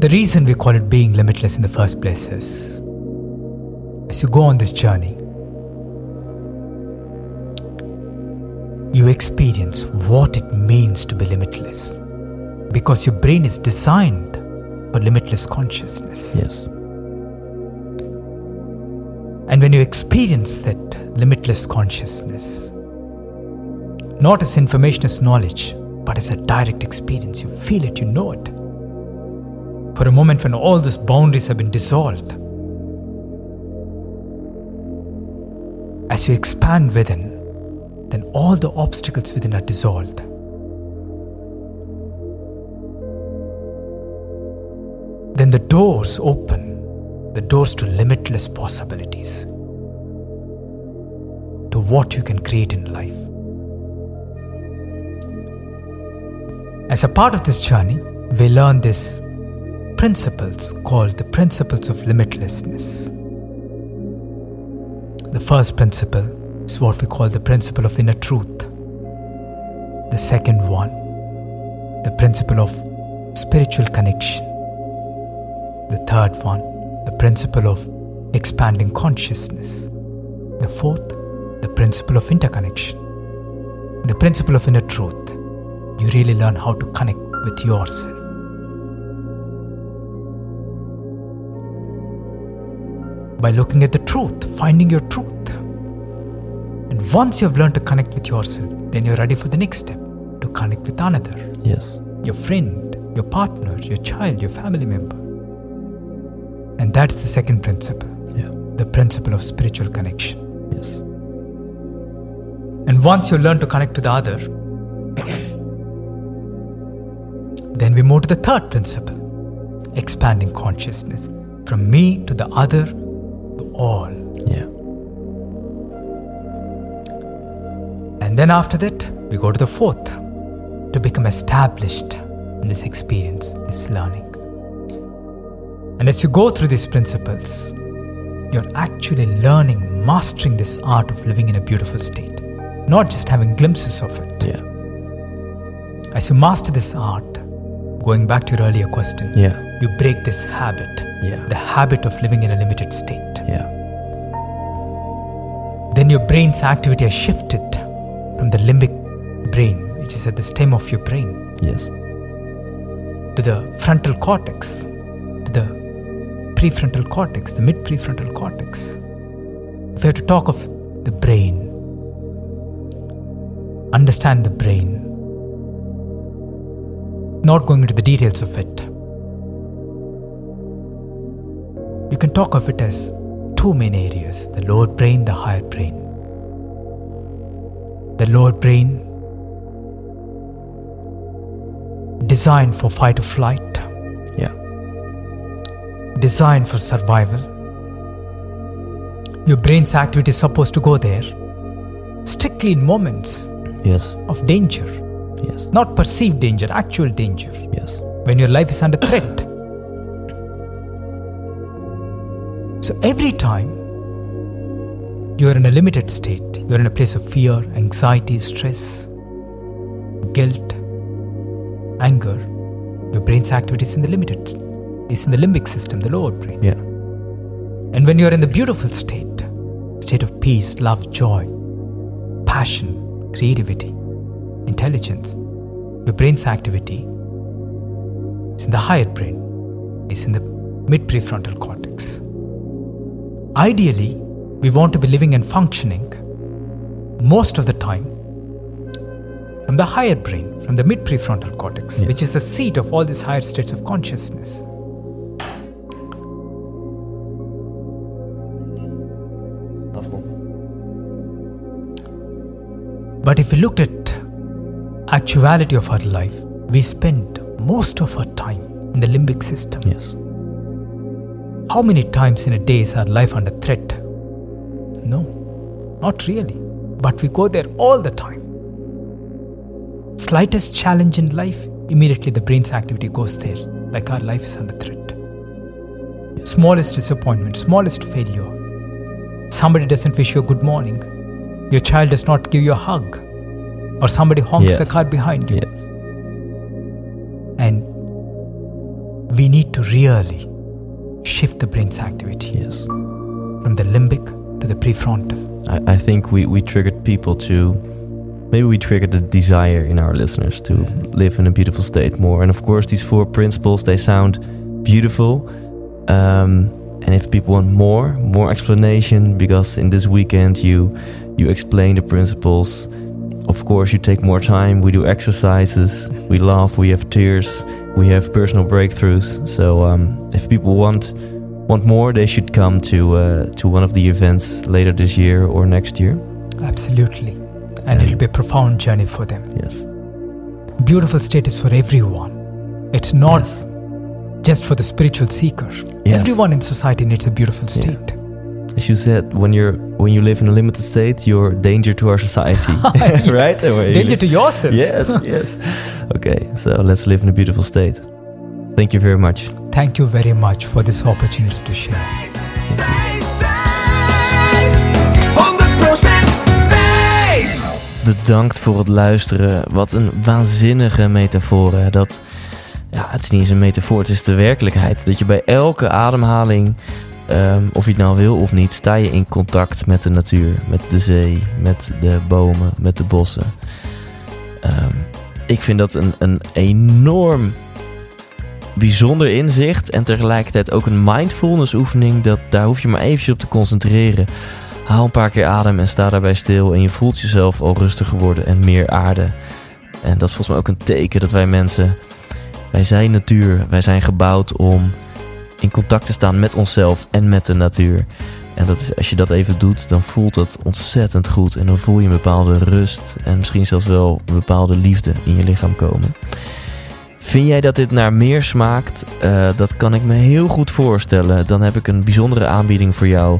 Speaker 1: The reason we call it being limitless in the first place is as you go on this journey, you experience what it means to be limitless because your brain is designed for limitless consciousness.
Speaker 2: yes.
Speaker 1: And when you experience that limitless consciousness, not as information as knowledge, but as a direct experience, you feel it, you know it. For a moment, when all these boundaries have been dissolved, as you expand within, then all the obstacles within are dissolved. Then the doors open the doors to limitless possibilities, to what you can create in life. As a part of this journey, we learn these principles called the principles of limitlessness. The first principle is what we call the principle of inner truth. The second one, the principle of spiritual connection. The third one, the principle of expanding consciousness. The fourth, the principle of interconnection. The principle of inner truth. You really learn how to connect with yourself. By looking at the truth, finding your truth. And once you've learned to connect with yourself, then you're ready for the next step to connect with another
Speaker 2: Yes.
Speaker 1: your friend, your partner, your child, your family member. And that's the second principle
Speaker 2: Yeah.
Speaker 1: the principle of spiritual connection.
Speaker 2: Yes.
Speaker 1: And once you learn to connect to the other, then we move to the third principle expanding consciousness from me to the other all.
Speaker 2: Yeah.
Speaker 1: And then after that, we go to the fourth to become established in this experience, this learning. And as you go through these principles, you're actually learning, mastering this art of living in a beautiful state, not just having glimpses of it.
Speaker 2: Yeah.
Speaker 1: As you master this art, going back to your earlier question,
Speaker 2: Yeah.
Speaker 1: you break this habit,
Speaker 2: Yeah.
Speaker 1: the habit of living in a limited state.
Speaker 2: Yeah.
Speaker 1: then your brain's activity has shifted from the limbic brain, which is at the stem of your brain,
Speaker 2: Yes.
Speaker 1: to the frontal cortex, to the prefrontal cortex, the mid prefrontal cortex. If you have to talk of the brain, understand the brain, not going into the details of it, you can talk of it as two main areas the lower brain, the higher brain. The lower brain designed for fight or flight,
Speaker 2: Yeah.
Speaker 1: designed for survival. Your brain's activity is supposed to go there strictly in moments
Speaker 2: Yes.
Speaker 1: of danger,
Speaker 2: Yes.
Speaker 1: not perceived danger, actual danger,
Speaker 2: Yes.
Speaker 1: when your life is under threat. So every time you are in a limited state, you are in a place of fear, anxiety, stress, guilt, anger, your brain's activity is in the limited, is in the limbic system, the lower brain.
Speaker 2: Yeah.
Speaker 1: And when you are in the beautiful state, state of peace, love, joy, passion, creativity, intelligence, your brain's activity is in the higher brain, is in the mid prefrontal cortex. Ideally, we want to be living and functioning most of the time from the higher brain, from the mid prefrontal cortex,
Speaker 2: Yes.
Speaker 1: which is the seat of all these higher states of consciousness. But if we looked at actuality of our life, we spend most of our time in the limbic system.
Speaker 2: Yes.
Speaker 1: How many times in a day is our life under threat? No, not really. But we go there all the time. Slightest challenge in life, immediately the brain's activity goes there, like our life is under threat. Smallest disappointment, smallest failure. Somebody doesn't wish you a good morning. Your child does not give you a hug. Or somebody honks the car behind you.
Speaker 2: Yes.
Speaker 1: And we need to really shift the brain's activity
Speaker 2: Yes.
Speaker 1: from the limbic to the prefrontal.
Speaker 2: I, I think we, we triggered people to maybe we triggered the desire in our listeners to live in a beautiful state more. And of course, these four principles they sound beautiful. Um, and if people want more, more explanation, because in this weekend you you explain the principles. Of course, you take more time. We do exercises. We laugh. We have tears. We have personal breakthroughs. So um, if people want want more, they should come to uh, to one of the events later this year or next year.
Speaker 1: Absolutely. And it'll be a profound journey for them.
Speaker 2: Yes.
Speaker 1: Beautiful state is for everyone. It's not
Speaker 2: Yes.
Speaker 1: just for the spiritual seeker.
Speaker 2: Yes.
Speaker 1: Everyone in society needs a beautiful
Speaker 2: Yeah. As you said, when you're when you live in a limited state, you're danger to our society, *laughs* *laughs* right? You
Speaker 1: Danger to yourself.
Speaker 2: Yes, yes. Okay, so let's live in a beautiful state. Thank you very much.
Speaker 1: Thank you very much for this opportunity to share.
Speaker 3: Wijs, wijs, 100% wijs.
Speaker 2: Bedankt voor het luisteren. Wat een waanzinnige metafoor. hè. Dat ja, het is niet eens een metafoor, het is de werkelijkheid. Dat je bij elke ademhaling, ehm, of je het nou wil of niet, sta je in contact met de natuur, met de zee, met de bomen, met de bossen. Ehm, ik vind dat een, een enorm bijzonder inzicht en tegelijkertijd ook een mindfulness oefening. Dat, daar hoef je maar eventjes op te concentreren. Haal een paar keer adem en sta daarbij stil en je voelt jezelf al rustiger worden en meer aarde. En dat is volgens mij ook een teken dat wij mensen, wij zijn natuur, wij zijn gebouwd om in contact te staan met onszelf en met de natuur. En dat is, als je dat even doet, dan voelt dat ontzettend goed. En dan voel je een bepaalde rust en misschien zelfs wel een bepaalde liefde in je lichaam komen. Vind jij dat dit naar meer smaakt? Uh, dat kan ik me heel goed voorstellen. Dan heb ik een bijzondere aanbieding voor jou.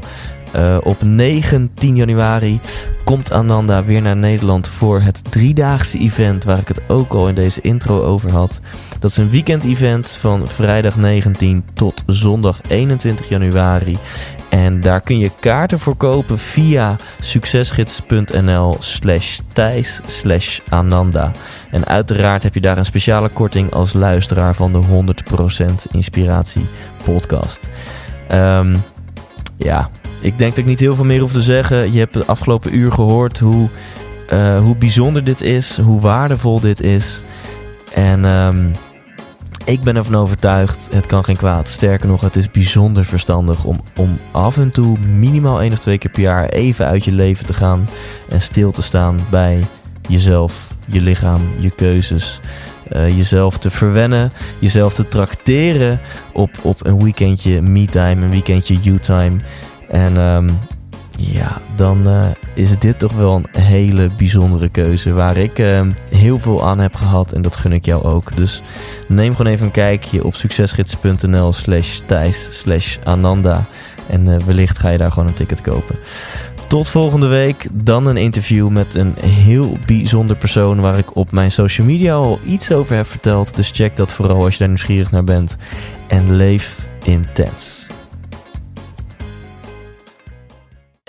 Speaker 2: Uh, op 19 januari komt Ananda weer naar Nederland voor het driedaagse event waar ik het ook al in deze intro over had. Dat is een weekend event van vrijdag 19 tot zondag 21 januari. En daar kun je kaarten voor kopen via succesgids.nl slash thijs slash ananda. En uiteraard heb je daar een speciale korting als luisteraar van de 100% Inspiratie podcast. Um, ja, ik denk dat ik niet heel veel meer hoef te zeggen. Je hebt de afgelopen uur gehoord hoe, uh, hoe bijzonder dit is, hoe waardevol dit is. En... Um, ik ben ervan overtuigd, het kan geen kwaad. Sterker nog, het is bijzonder verstandig om, om af en toe minimaal één of twee keer per jaar even uit je leven te gaan en stil te staan bij jezelf, je lichaam, je keuzes. Uh, jezelf te verwennen, jezelf te trakteren op, op een weekendje me-time, een weekendje you-time. En um, ja, dan uh, is dit toch wel een hele bijzondere keuze waar ik uh, heel veel aan heb gehad en dat gun ik jou ook. Dus neem gewoon even een kijkje op succesgids.nl slash thijs slash ananda en uh, wellicht ga je daar gewoon een ticket kopen. Tot volgende week, dan een interview met een heel bijzonder persoon waar ik op mijn social media al iets over heb verteld. Dus check dat vooral als je daar nieuwsgierig naar bent en leef intens.